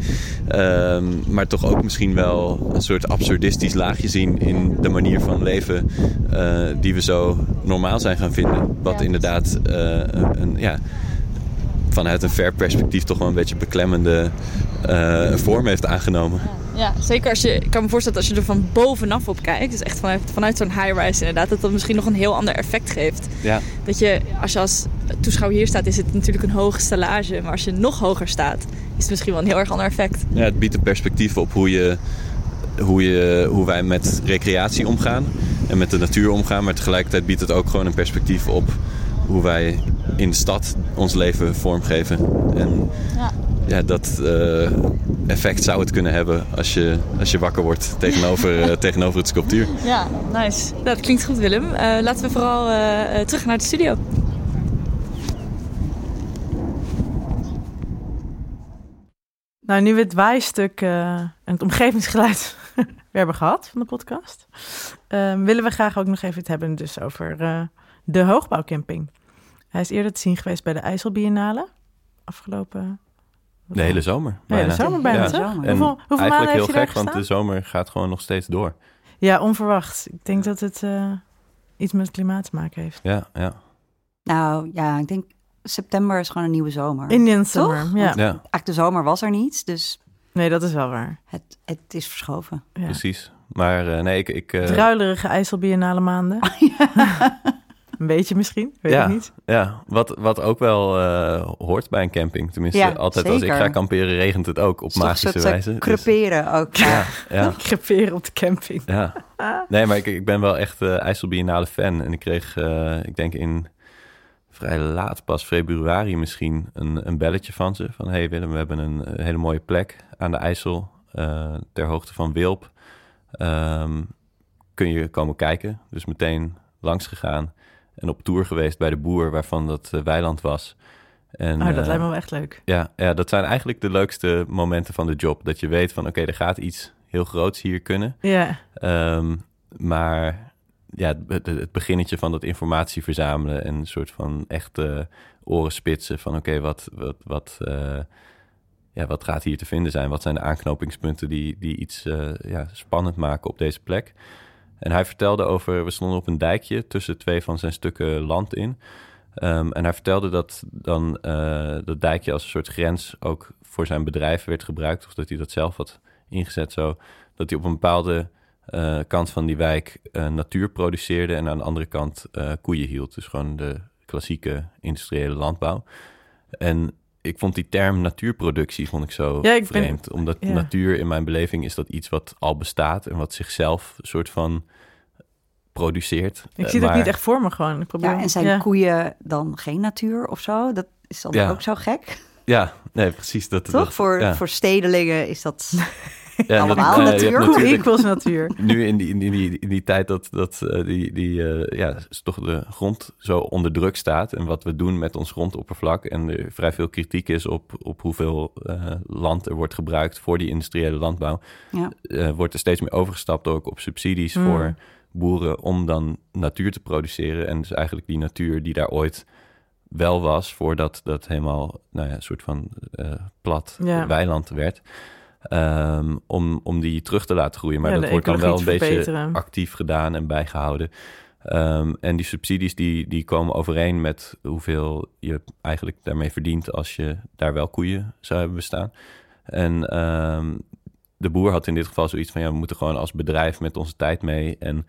Ehm, maar toch ook misschien wel een soort absurdistisch laagje zien in de manier van leven eh, die we zo normaal zijn gaan vinden. Wat inderdaad eh, een, ja, vanuit een ver perspectief toch wel een beetje beklemmende eh, vorm heeft aangenomen. Ja, zeker als je, ik kan me voorstellen dat als je er van bovenaf op kijkt, dus echt vanuit, vanuit zo'n high-rise inderdaad, dat dat misschien nog een heel ander effect geeft. Ja. Dat je, als je als toeschouwer hier staat, is het natuurlijk een hoge stallage, maar als je nog hoger staat, is het misschien wel een heel erg ander effect. Ja, het biedt een perspectief op hoe, je, hoe, je, hoe wij met recreatie omgaan en met de natuur omgaan. Maar tegelijkertijd biedt het ook gewoon een perspectief op hoe wij in de stad ons leven vormgeven. En ja. ja dat eh, effect zou het kunnen hebben als je, als je wakker wordt tegenover, (laughs) eh, tegenover het sculptuur. Ja, nice. Dat klinkt goed, Willem. Eh, laten we vooral terug naar de studio. Nou, nu we het waaistuk en het omgevingsgeluid (laughs) weer hebben gehad van de podcast, ehm, willen we graag ook nog even het hebben dus over de hoogbouwcamping. Hij is eerder te zien geweest bij de IJsselbiennale afgelopen... De hele zomer. De hele zomer bijna, ja. toch? En Hoeveel, hoeveel eigenlijk maanden heel heeft hij gek, want de zomer gaat gewoon nog steeds door. Ja, onverwacht. Ik denk dat het uh, iets met het klimaat te maken heeft. Ja, ja. Nou ja, ik denk september is gewoon een nieuwe zomer. Indian summer, Toch? ja. ja. Eigenlijk de zomer was er niet, dus Nee, dat is wel waar. het, het is verschoven. Ja. precies. Maar uh, nee, ik... ik uh, Druilerige IJsselbiennale maanden. (laughs) (laughs) een beetje misschien, weet ja, ik niet. Ja, wat, wat ook wel uh, hoort bij een camping. Tenminste, Ja, altijd als ik ga kamperen regent het ook op magische wijze. Dus- creperen ook. ja, ja, (laughs) Creperen op de camping. ja. Nee, maar ik, ik ben wel echt uh, IJsselbiennale fan. En ik kreeg, uh, ik denk in vrij laat, pas februari misschien, een, een belletje van ze. Van, hey Willem, we hebben een, een hele mooie plek aan de IJssel, uh, ter hoogte van Wilp. Um, kun je komen kijken? Dus meteen langs gegaan en op tour geweest bij de boer waarvan dat uh, weiland was. En, oh, dat uh, lijkt me wel echt leuk. Ja, ja, dat zijn eigenlijk de leukste momenten van de job. Dat je weet van, oké, okay, er gaat iets heel groots hier kunnen. Ja. Um, maar ja, het, het beginnetje van dat informatie verzamelen en een soort van echte oren spitsen van oké, okay, wat, wat, wat, uh, ja, wat gaat hier te vinden zijn? Wat zijn de aanknopingspunten die, die iets ja, spannend maken op deze plek? En hij vertelde over, we stonden op een dijkje tussen twee van zijn stukken land in. Um, en hij vertelde dat dan uh, dat dijkje als een soort grens ook voor zijn bedrijf werd gebruikt, of dat hij dat zelf had ingezet zo, dat hij op een bepaalde uh, kant van die wijk uh, natuur produceerde en aan de andere kant koeien hield. Dus gewoon de klassieke industriële landbouw. En ik vond die term natuurproductie vond ik zo Ja, ik ben- vreemd. Omdat ja. natuur in mijn beleving is dat iets wat al bestaat en wat zichzelf een soort van produceert. Ik Eh, zie dat maar- niet echt voor me gewoon. Ik probeer, Ja, en zijn ja. koeien dan geen natuur of zo? Dat is dan Ja. ook zo gek, Ja, nee, precies. Dat, toch? dat- voor, ja. voor stedelingen is dat... (laughs) Ja, allemaal eh, je hebt natuur. Cool natuurlijk- equals natuur. nu in die, in die, in die tijd dat, dat eh, die, die, eh, ja, toch de grond zo onder druk staat. En wat we doen met ons grondoppervlak. En er vrij veel kritiek is op, op hoeveel eh, land er wordt gebruikt voor die industriële landbouw. Ja. eh, wordt er steeds meer overgestapt ook op subsidies Mm. voor boeren om dan natuur te produceren. En dus eigenlijk die natuur die daar ooit wel was, voordat dat helemaal nou ja, een soort van eh, plat Ja. weiland werd. Ehm, om, om die terug te laten groeien. Maar Ja, dat wordt dan wel een beetje actief gedaan en bijgehouden. Ehm, en die subsidies die, die komen overeen met hoeveel je eigenlijk daarmee verdient als je daar wel koeien zou hebben bestaan. En ehm, de boer had in dit geval zoiets van ja, we moeten gewoon als bedrijf met onze tijd mee. En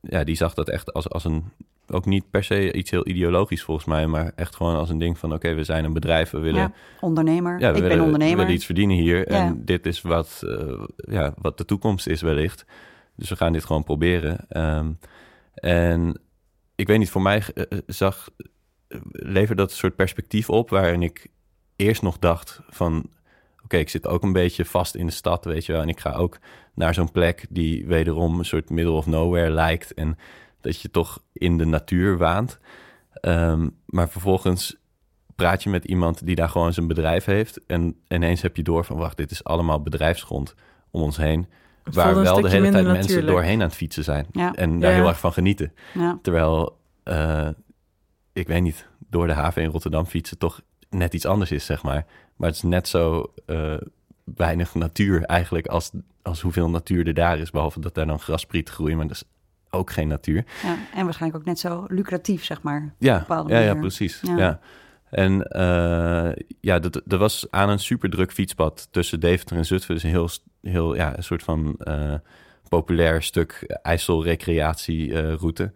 ja, die zag dat echt als, als een, ook niet per se iets heel ideologisch volgens mij, maar echt gewoon als een ding van oké, we zijn een bedrijf, we willen Ja, ondernemer. ja, we ik willen, ben ondernemer. We willen iets verdienen hier. En dit is wat, eh, ja, wat de toekomst is wellicht. Dus we gaan dit gewoon proberen. Ehm, en ik weet niet, voor mij eh, eh, zag, leverde dat een soort perspectief op... waarin ik eerst nog dacht van... oké, ik zit ook een beetje vast in de stad, weet je wel... en ik ga ook naar zo'n plek die wederom een soort middle of nowhere lijkt... en dat je toch in de natuur waant. Ehm, maar vervolgens praat je met iemand die daar gewoon zijn bedrijf heeft. En ineens heb je door van wacht, dit is allemaal bedrijfsgrond om ons heen. Het waar wel de hele tijd mensen natuurlijk. doorheen aan het fietsen zijn. Ja. En daar Ja. heel erg van genieten. Ja. Terwijl, eh, ik weet niet, door de haven in Rotterdam fietsen toch net iets anders is, zeg maar. Maar het is net zo eh, weinig natuur eigenlijk als, als hoeveel natuur er daar is. Behalve dat daar dan grasprieten groeien, maar dat is ook geen natuur. Ja, en waarschijnlijk ook net zo lucratief, zeg maar. Ja, ja, ja precies. Ja. Ja. En eh, ja, dat, dat was aan een superdruk fietspad tussen Deventer en Zutphen. Dus een heel, heel ja, een soort van eh, populair stuk IJssel-recreatieroute.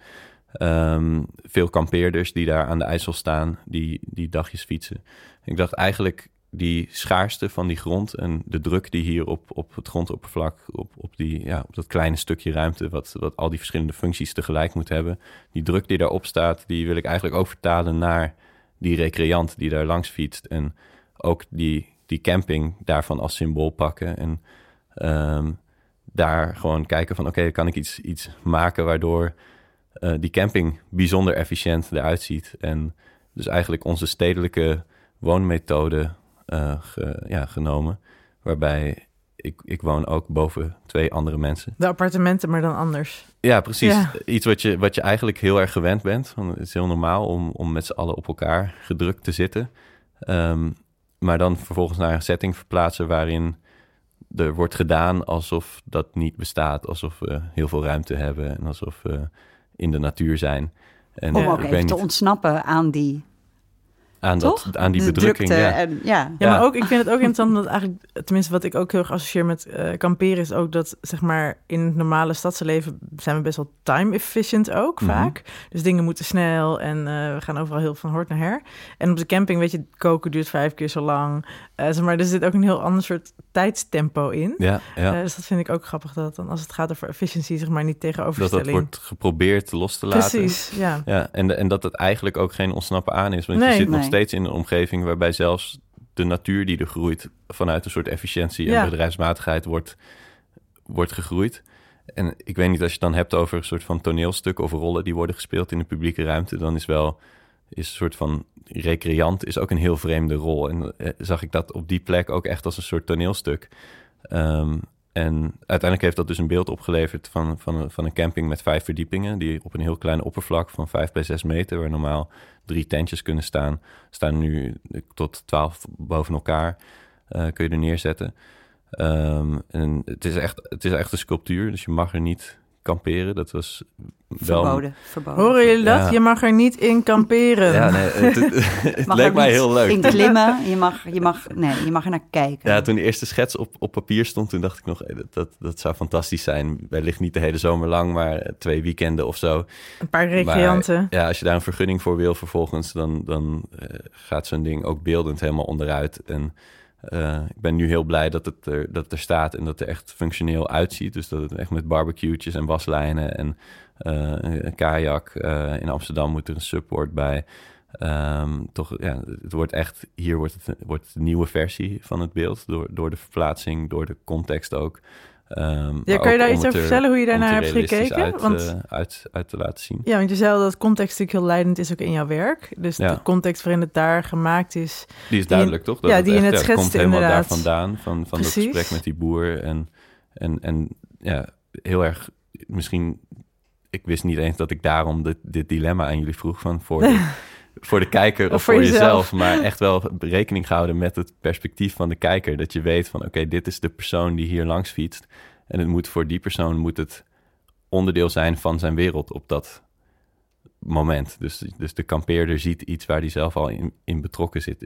Ehm, veel kampeerders die daar aan de IJssel staan, die, die dagjes fietsen. Ik dacht eigenlijk die schaarste van die grond en de druk die hier op, op het grondoppervlak, op, op, die, ja, op dat kleine stukje ruimte, wat, wat al die verschillende functies tegelijk moet hebben, die druk die daarop staat, die wil ik eigenlijk ook vertalen naar die recreant die daar langs fietst. En ook die, die camping daarvan als symbool pakken. En ehm, daar gewoon kijken van oké, kan ik iets, iets maken waardoor eh, die camping bijzonder efficiënt eruit ziet. En dus eigenlijk onze stedelijke woonmethode eh, ge- ja, genomen. Waarbij ik, ik woon ook boven twee andere mensen. De appartementen, maar dan anders. Ja, precies. Ja. Iets wat je, wat je eigenlijk heel erg gewend bent. Want het is heel normaal om, om met z'n allen op elkaar gedrukt te zitten. Ehm, maar dan vervolgens naar een setting verplaatsen waarin er wordt gedaan alsof dat niet bestaat. Alsof we heel veel ruimte hebben en alsof we in de natuur zijn. En Om eh, ook ik even weet te niet, ontsnappen aan die, aan, toch? dat, aan die De bedrukking. drukte Ja. En, ja. Maar ook, ik vind het ook interessant, omdat eigenlijk, tenminste wat ik ook heel erg associeer met eh, kamperen, is ook dat, zeg maar, in het normale stadse leven zijn we best wel time efficient ook Mhm. vaak. Dus dingen moeten snel en eh, we gaan overal heel van hort naar her. En op de camping, weet je, koken duurt vijf keer zo lang. Eh, zeg maar, er zit ook een heel ander soort tijdstempo in. Ja, ja. Eh, dus dat vind ik ook grappig, dat dan als het gaat over efficiëntie, zeg maar, niet tegenoverstelling. dat wordt geprobeerd los te laten. Precies, ja. Ja, en, en dat het eigenlijk ook geen ontsnappen aan is. Want Nee. je zit nog steeds in een omgeving waarbij zelfs de natuur die er groeit... vanuit een soort efficiëntie en Ja. bedrijfsmatigheid wordt, wordt gegroeid. En ik weet niet, als je het dan hebt over een soort van toneelstukken of rollen... die worden gespeeld in de publieke ruimte... dan is wel is een soort van recreant is ook een heel vreemde rol. En eh, zag ik dat op die plek ook echt als een soort toneelstuk. Ehm, en uiteindelijk heeft dat dus een beeld opgeleverd van, van, een, van een camping met vijf verdiepingen, die op een heel klein oppervlak van vijf bij zes meter, waar normaal drie tentjes kunnen staan, staan nu tot twaalf boven elkaar, eh, kun je er neerzetten. Ehm, en het is, echt, het is echt een sculptuur, dus je mag er niet kamperen. Dat was wel... Verboden. verboden. Horen jullie dat? Ja. Je mag er niet in kamperen. Ja, nee, het, het, (laughs) het Mag leek mij heel leuk. In klimmen, je mag, je mag, nee, je mag er naar kijken. Ja, toen de eerste schets op, op papier stond, toen dacht ik nog, eh, dat, dat, dat zou fantastisch zijn. Wellicht niet de hele zomer lang, maar eh, twee weekenden of zo. Een paar recreanten. Maar, ja, als je daar een vergunning voor wil vervolgens, dan, dan eh, gaat zo'n ding ook beeldend helemaal onderuit. En eh, ik ben nu heel blij dat het, er, dat er staat en dat het er echt functioneel uitziet. Dus dat het echt met barbecue'tjes en waslijnen en eh, een kajak. eh, in Amsterdam moet er een support bij. Ehm, toch, ja, het wordt echt, hier wordt het, wordt een nieuwe versie van het beeld. Door, door de verplaatsing, door de context ook. Ehm, Ja, kan je daar iets het over er- vertellen hoe je het daarnaar hebt gekeken? Uit, Want- eh, uit, uit te laten zien. Ja, want je zei dat context natuurlijk heel leidend is ook in jouw werk. Dus Ja. de context waarin het daar gemaakt is. Die is duidelijk, toch? ja, die je net het komt helemaal inderdaad. daar vandaan, van, van dat gesprek met die boer. En, en, en ja, heel erg, misschien... Ik wist niet eens dat ik daarom dit, dit dilemma aan jullie vroeg van voor (laughs) de, voor de kijker of, Of voor voor jezelf. jezelf. (laughs) Maar echt wel rekening gehouden met het perspectief van de kijker. Dat je weet van, oké, dit is de persoon die hier langs fietst. En het moet voor die persoon moet het onderdeel zijn van zijn wereld op dat moment. Dus, dus de kampeerder ziet iets waar hij zelf al in, in betrokken zit,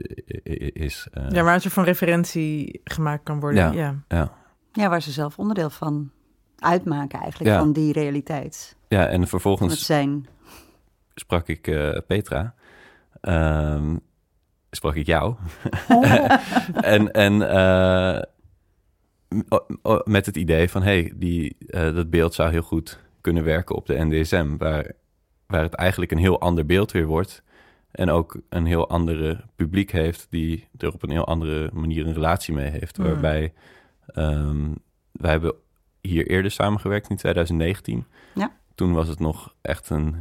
is. eh, Ja, waar een soort van referentie gemaakt kan worden. Ja. Ja. ja. Ja, waar ze zelf onderdeel van uitmaken eigenlijk, Ja. van die realiteit. ja, en vervolgens zijn. sprak ik eh, Petra. Ehm, sprak ik jou. (laughs) en en eh, met het idee van, hey, die, eh, dat beeld zou heel goed kunnen werken op de NDSM, waar, waar het eigenlijk een heel ander beeld weer wordt. En ook een heel andere publiek heeft die er op een heel andere manier een relatie mee heeft. Mm. Waarbij ehm, wij hebben hier eerder samengewerkt in 2019. Ja. Toen was het nog echt een,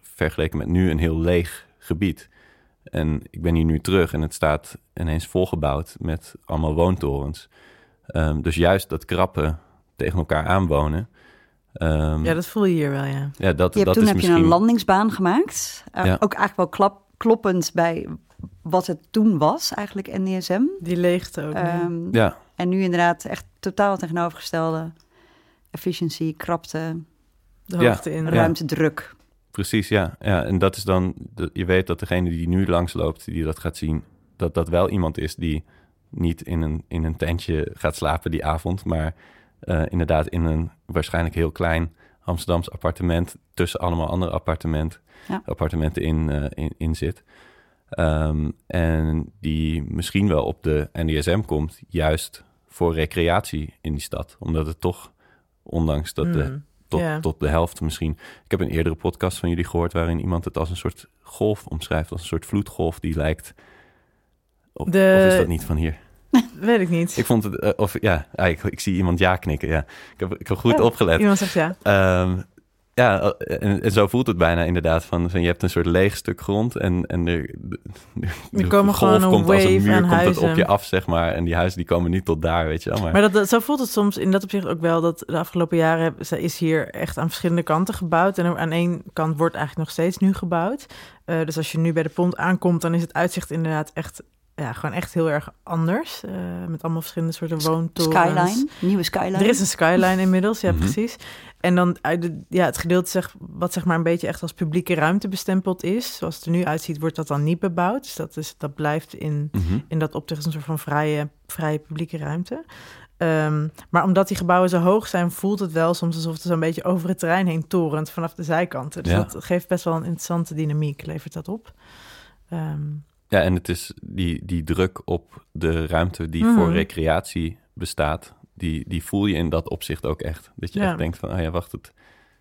vergeleken met nu, een heel leeg gebied. En ik ben hier nu terug en het staat ineens volgebouwd met allemaal woontorens. Ehm, dus juist dat krappen tegen elkaar aanwonen. ehm, ja, dat voel je hier wel, ja. ja, dat, Je hebt, dat toen is heb je een landingsbaan gemaakt. Eh, Ja. Ook eigenlijk wel klap, kloppend bij wat het toen was, eigenlijk NDSM. Die leegte ook. ja. Ehm, Ja, En nu inderdaad echt totaal tegenovergestelde. Efficiëntie, krapte, de ja. hoogte in. ruimtedruk. Precies, ja. ja. En dat is dan... de- je weet dat degene die nu langsloopt, die dat gaat zien... dat dat wel iemand is die niet in een, in een tentje gaat slapen die avond... maar eh, inderdaad in een waarschijnlijk heel klein Amsterdams appartement... tussen allemaal andere appartement, Ja. appartementen in, eh, in, in zit. Ehm, en die misschien wel op de NDSM komt... juist voor recreatie in die stad. Omdat het toch, ondanks dat de Mm. Tot, Ja. tot de helft misschien. Ik heb een eerdere podcast van jullie gehoord waarin iemand het als een soort golf omschrijft, als een soort vloedgolf die lijkt. Of, De- of is dat niet van hier? (laughs) Weet ik niet. Ik vond het, eh, of ja, ah, ik, ik zie iemand ja knikken. Ja, ik heb, ik heb goed opgelet. Iemand zegt ja. Ehm, ja, en, en, zo voelt het bijna inderdaad. Van, van je hebt een soort leeg stuk grond en, en de, de, de komen golf gewoon komt als een muur komt het op je af, zeg maar. En die huizen die komen niet tot daar, weet je wel. Maar, maar dat, zo voelt het soms in dat opzicht ook wel. Dat de afgelopen jaren is hier echt aan verschillende kanten gebouwd. En aan één kant wordt eigenlijk nog steeds nu gebouwd. Uh, dus als je nu bij de pont aankomt, dan is het uitzicht inderdaad echt ja, gewoon echt heel erg anders. Uh, met allemaal verschillende soorten woontorens. Skyline, nieuwe skyline. Er is een skyline inmiddels, ja, mhm. precies. En dan ja, het gedeelte zeg, wat zeg maar een beetje echt als publieke ruimte bestempeld is, zoals het er nu uitziet, wordt dat dan niet bebouwd. Dus dat, is, dat blijft in, mhm. in dat opzicht een soort van vrije, vrije publieke ruimte. Um, maar omdat die gebouwen zo hoog zijn, voelt het wel soms alsof het zo'n beetje over het terrein heen torent vanaf de zijkanten. Dus dat geeft best wel een interessante dynamiek, levert dat op. Um, ja, en het is die, die druk op de ruimte die voor mhm. recreatie bestaat, die, die voel je in dat opzicht ook echt. Dat je echt denkt van, ah ja, wacht het.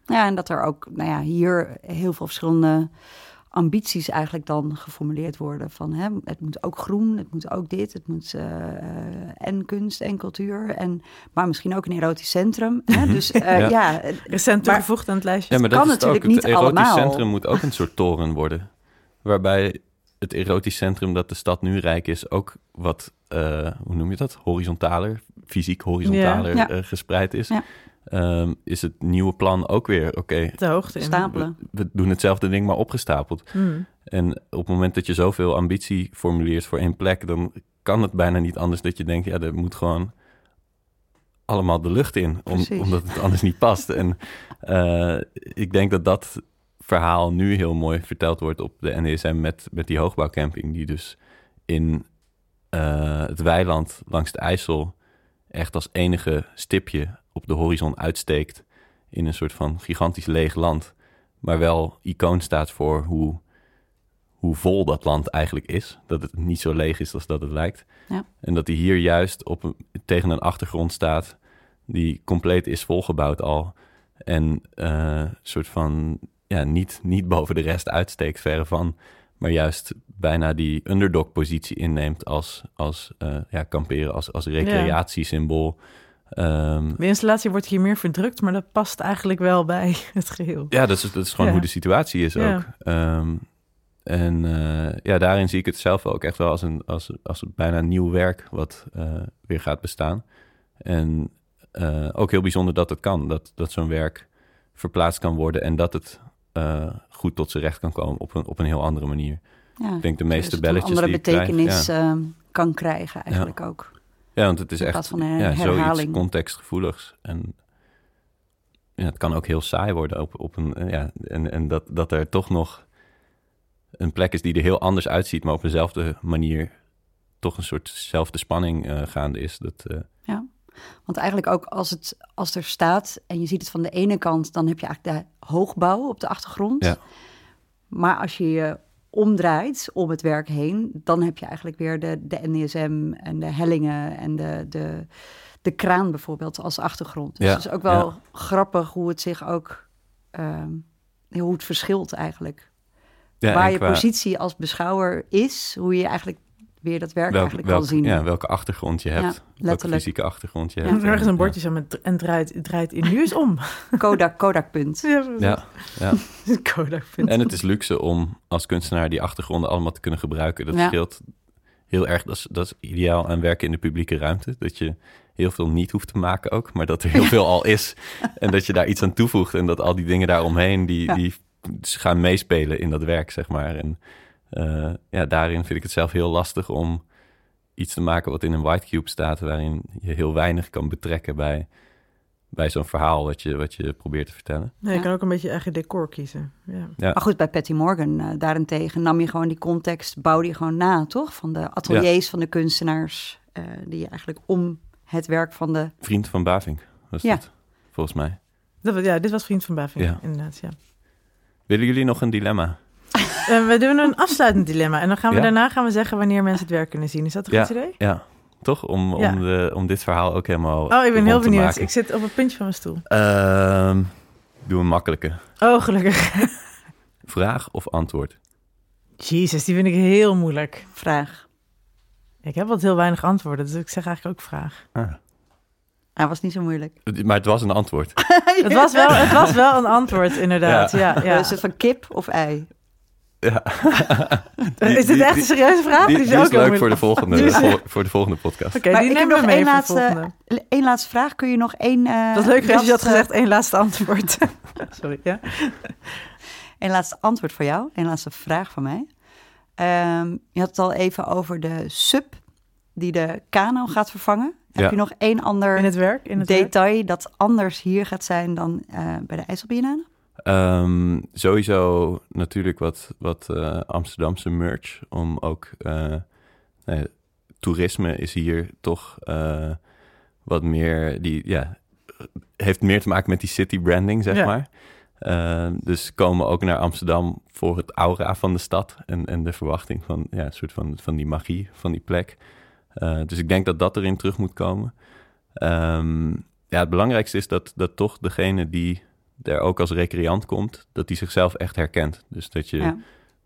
Ja, en dat er ook, nou ja, hier heel veel verschillende ambities eigenlijk dan geformuleerd worden. Van hè, het moet ook groen, het moet ook dit, het moet uh, en kunst en cultuur. En, maar misschien ook een erotisch centrum. Hè? Dus uh, ja. ja. Recent toegevoegd aan het lijstje. Ja, maar dat kan natuurlijk ook, niet het erotisch centrum moet ook een soort toren worden. Waarbij het erotisch centrum dat de stad nu rijk is ook wat, uh, hoe noem je dat, horizontaler, fysiek horizontaler ja. Uh, gespreid is. Ja. Um, is het nieuwe plan ook weer, oké, okay, de hoogte stapelen. We, we, doen hetzelfde ding, maar opgestapeld. Hmm. En op het moment dat je zoveel ambitie formuleert voor één plek, dan kan het bijna niet anders dat je denkt, ja, er moet gewoon allemaal de lucht in, om, omdat het anders niet past. En uh, ik denk dat dat verhaal nu heel mooi verteld wordt op de NDSM met, met die hoogbouwcamping, die dus in uh, het weiland langs de IJssel echt als enige stipje op de horizon uitsteekt in een soort van gigantisch leeg land, maar wel icoon staat voor hoe, hoe vol dat land eigenlijk is. Dat het niet zo leeg is als dat het lijkt. Ja. En dat hij hier juist op een, tegen een achtergrond staat die compleet is volgebouwd al. En uh, soort van ja, niet, niet boven de rest uitsteekt, verre van. Maar juist bijna die underdog-positie inneemt als, als uh, ja, kamperen, als, als recreatiesymbool. Um, de installatie wordt hier meer verdrukt, maar dat past eigenlijk wel bij (laughs) het geheel. Ja, dat is, dat is gewoon hoe de situatie is ook. Um, en uh, ja, daarin zie ik het zelf ook echt wel als een, als, als bijna nieuw werk wat uh, weer gaat bestaan. En uh, ook heel bijzonder dat het kan, dat, dat zo'n werk verplaatst kan worden en dat het uh, goed tot zijn recht kan komen op een, op een heel andere manier. Ja, ik denk de meeste dus belletjes een andere betekenis krijg, ja. uh, kan krijgen eigenlijk ja. ook. Ja, want het is echt ja, zoiets contextgevoeligs. En ja, het kan ook heel saai worden op, op een... Uh, ja, en en dat, dat er toch nog een plek is die er heel anders uitziet... maar op dezelfde manier toch een soortzelfde spanning uh, gaande is. Dat, ja. Want eigenlijk ook als het als er staat en je ziet het van de ene kant, dan heb je eigenlijk de hoogbouw op de achtergrond. Ja. Maar als je je omdraait om het werk heen, dan heb je eigenlijk weer de, de NDSM en de hellingen en de, de, de kraan bijvoorbeeld als achtergrond. Dus ja, het is ook wel grappig hoe het zich ook, uh, hoe het verschilt eigenlijk. Ja, Waar je positie als beschouwer is, hoe je eigenlijk weer dat werk eigenlijk welk, zien. Ja, welke achtergrond je hebt. Ja, welke fysieke achtergrond je ja, hebt. Er is een bordje zo met en draait, draait in nu eens om. (laughs) Kodak, Kodak punt. Ja, ja, (laughs) ja. Kodak punt. En het is luxe om als kunstenaar die achtergronden allemaal te kunnen gebruiken. Dat scheelt heel erg. Dat is, dat is ideaal aan werken in de publieke ruimte. Dat je heel veel niet hoeft te maken ook, maar dat er heel (laughs) veel al is. En dat je daar iets aan toevoegt en dat al die dingen daaromheen, die, die gaan meespelen in dat werk, zeg maar. En uh, ja, daarin vind ik het zelf heel lastig om iets te maken wat in een white cube staat, waarin je heel weinig kan betrekken bij, bij zo'n verhaal wat je, wat je probeert te vertellen. Nee, je kan ook een beetje eigen decor kiezen. Ja. ja. Maar goed, bij Patty Morgan uh, daarentegen nam je gewoon die context, bouwde je gewoon na, toch? Van de ateliers van de kunstenaars, uh, die je eigenlijk om het werk van de... Vriend van Bavink was ja. dat, volgens mij. Dat, ja, dit was Vriend van Bavink, ja. inderdaad, ja. Willen jullie nog een dilemma? Uh, we doen een afsluitend dilemma. En dan gaan we daarna gaan we zeggen wanneer mensen het werk kunnen zien. Is dat een ja. goed idee? Ja, toch? Om, om, de, om dit verhaal ook helemaal. Oh, ik ben heel benieuwd. Ik zit op het puntje van mijn stoel. Uh, doe een makkelijke. Oh, gelukkig. Vraag of antwoord? Jezus, die vind ik heel moeilijk. Vraag. Ik heb wat heel weinig antwoorden, dus ik zeg eigenlijk ook vraag. Ah. Hij was niet zo moeilijk. Maar het was een antwoord. (laughs) Het was wel, het was wel een antwoord, inderdaad. Ja. Ja, Is het van kip of ei? Ja. (laughs) is dit echt een serieuze vraag? Die, Die is die is ook heel leuk voor de, volgende, Die is- voor, voor de volgende podcast. Oké, Maar die ik heb nemen we mee één voor de laatste, volgende. één laatste vraag. Kun je nog één... eh, Dat is leuk als je had laatste- gezegd één laatste antwoord. (laughs) Sorry, ja. Een laatste antwoord voor jou. Een laatste vraag van mij. Ehm, je had het al even over de sub die de kano gaat vervangen. Ja. Heb je nog één ander In het werk? In het werk? detail dat anders hier gaat zijn dan eh, bij de IJsselbiennale? Ehm, sowieso natuurlijk wat, wat eh, Amsterdamse merch. Om ook... eh, nou toerisme is hier toch eh, wat meer... Die, ja, heeft meer te maken met die city branding, zeg Ja. maar. Eh, dus komen ook naar Amsterdam voor het aura van de stad. En, en de verwachting van, ja, een soort van, van die magie van die plek. Dus ik denk dat dat erin terug moet komen. Ehm, ja, het belangrijkste is dat, dat toch degene die er ook als recreant komt, dat die zichzelf echt herkent. Dus dat je, Ja.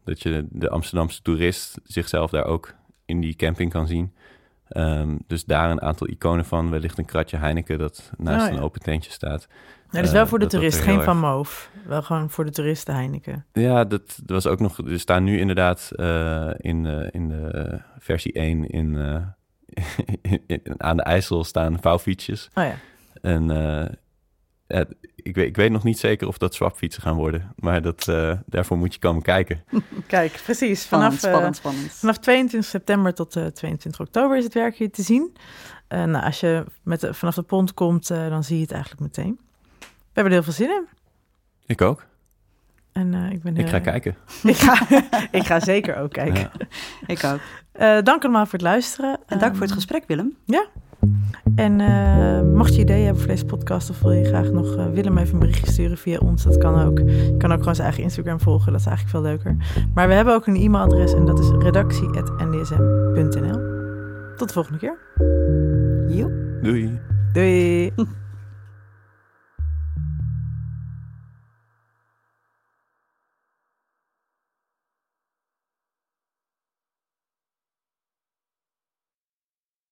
dat je de Amsterdamse toerist zichzelf daar ook in die camping kan zien. Ehm, dus daar een aantal iconen van, wellicht een kratje Heineken dat naast Oh, ja. een open tentje staat. Nee, dus Eh, wel voor de dat dat toerist, er geen van Moof. Wel gewoon voor de toeristen Heineken. Ja, dat, dat was ook nog. Er staan nu inderdaad eh, in, eh, in de versie 1 in, eh, (laughs) in- aan de IJssel staan vouwfietsjes. Oh ja. En eh, ja, ik, weet, ik weet nog niet zeker of dat swapfietsen gaan worden. Maar dat, eh, daarvoor moet je komen kijken. (laughs) Kijk, precies. Spannend, Vanaf, eh, spannend, spannend. vanaf 22 september tot eh, 22 oktober is het werk hier te zien. Eh, nou, als je met de, vanaf de pont komt, eh, dan zie je het eigenlijk meteen. We hebben er heel veel zin in. Ik ook. En eh, ik ben Ik ga kijken. (laughs) Ik ga, ik ga zeker ook (laughs) kijken. Ja. Ik ook. Eh, dank allemaal voor het luisteren. En dank voor het Ehm, gesprek, Willem. En eh, mocht je ideeën hebben voor deze podcast of wil je graag nog eh, Willem even een berichtje sturen via ons, dat kan ook. Je kan ook gewoon zijn eigen Instagram volgen, dat is eigenlijk veel leuker. Maar we hebben ook een e-mailadres en dat is redactie.ndsm.nl. Tot de volgende keer. Joep. Doei. Doei! (laughs)